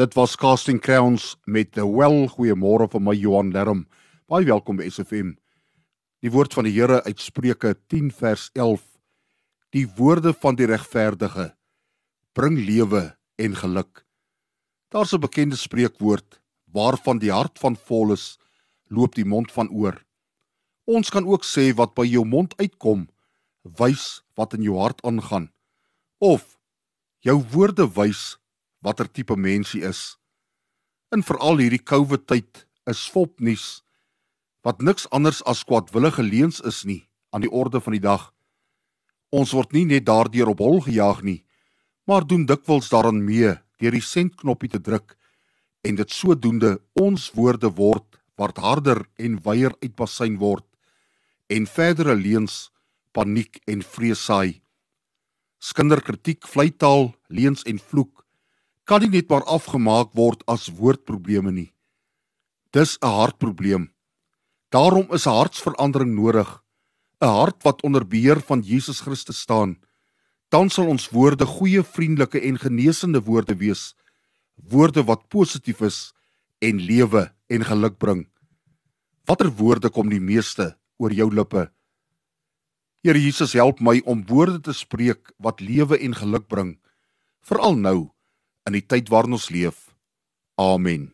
Dit was Casting Crowns met the Well goeiemôre van my Johan Lerm. Baie welkom by SFM. Die woord van die Here uit Spreuke 10 vers 11. Die woorde van die regverdige bring lewe en geluk. Daar's 'n bekende spreekwoord waarvan die hart van vol is, loop die mond van oor. Ons kan ook sê wat by jou mond uitkom, wys wat in jou hart aangaan. Of jou woorde wys watter tipe mens jy is. In veral hierdie COVID tyd is fopnuus wat niks anders as kwadwillige leuns is nie aan die orde van die dag. Ons word nie net daardeur op hol gejaag nie, maar doen dikwels daaraan mee deur die sendknoppie te druk en dit sodoende ons woorde word wat harder en wyer uitbasyn word en verdere leuns, paniek en vrees saai. Skinderkritiek, vleitaal, leuns en vloek kan nie net maar afgemaak word as woordprobleme nie. Dis 'n hartprobleem. Daarom is 'n hartsverandering nodig, 'n hart wat onder beheer van Jesus Christus staan. Dan sal ons woorde goeie, vriendelike en genesende woorde wees, woorde wat positief is en lewe en geluk bring. Watter woorde kom die meeste oor jou lippe? Here Jesus, help my om woorde te spreek wat lewe en geluk bring, veral nou in die tyd waarin ons leef. Amen.